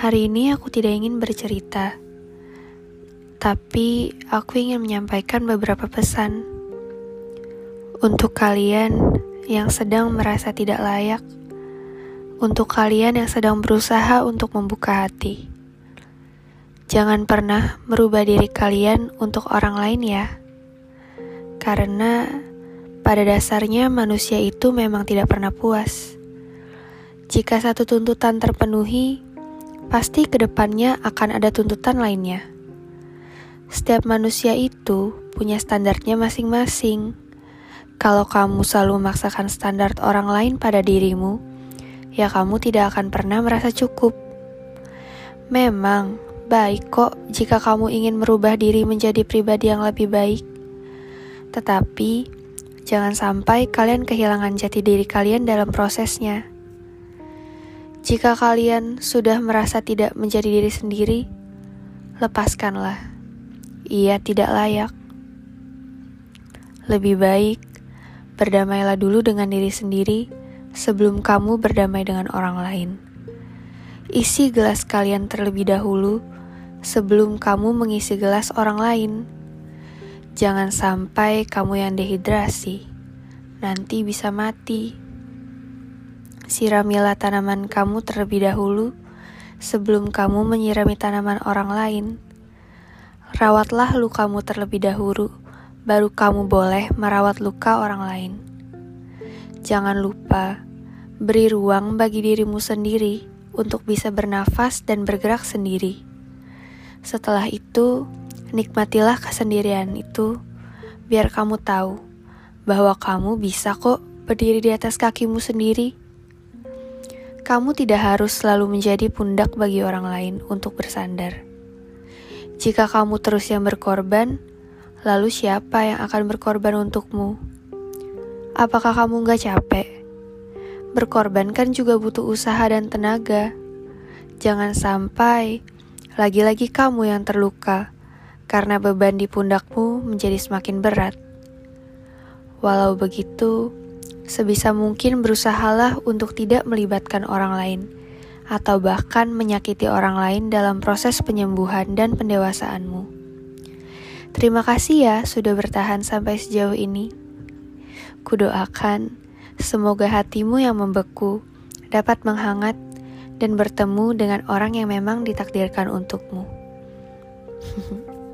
Hari ini aku tidak ingin bercerita, tapi aku ingin menyampaikan beberapa pesan untuk kalian yang sedang merasa tidak layak, untuk kalian yang sedang berusaha untuk membuka hati. Jangan pernah merubah diri kalian untuk orang lain, ya, karena pada dasarnya manusia itu memang tidak pernah puas. Jika satu tuntutan terpenuhi, pasti ke depannya akan ada tuntutan lainnya. Setiap manusia itu punya standarnya masing-masing. Kalau kamu selalu memaksakan standar orang lain pada dirimu, ya kamu tidak akan pernah merasa cukup. Memang baik kok jika kamu ingin merubah diri menjadi pribadi yang lebih baik. Tetapi, jangan sampai kalian kehilangan jati diri kalian dalam prosesnya. Jika kalian sudah merasa tidak menjadi diri sendiri, lepaskanlah. Ia tidak layak. Lebih baik berdamailah dulu dengan diri sendiri sebelum kamu berdamai dengan orang lain. Isi gelas kalian terlebih dahulu sebelum kamu mengisi gelas orang lain. Jangan sampai kamu yang dehidrasi, nanti bisa mati. Siramilah tanaman kamu terlebih dahulu sebelum kamu menyirami tanaman orang lain. Rawatlah lukamu terlebih dahulu, baru kamu boleh merawat luka orang lain. Jangan lupa, beri ruang bagi dirimu sendiri untuk bisa bernafas dan bergerak sendiri. Setelah itu, nikmatilah kesendirian itu, biar kamu tahu bahwa kamu bisa kok berdiri di atas kakimu sendiri. Kamu tidak harus selalu menjadi pundak bagi orang lain untuk bersandar. Jika kamu terus yang berkorban, lalu siapa yang akan berkorban untukmu? Apakah kamu gak capek? Berkorban kan juga butuh usaha dan tenaga. Jangan sampai lagi-lagi kamu yang terluka karena beban di pundakmu menjadi semakin berat. Walau begitu, Sebisa mungkin berusahalah untuk tidak melibatkan orang lain, atau bahkan menyakiti orang lain dalam proses penyembuhan dan pendewasaanmu. Terima kasih ya sudah bertahan sampai sejauh ini. Kudoakan semoga hatimu yang membeku dapat menghangat dan bertemu dengan orang yang memang ditakdirkan untukmu.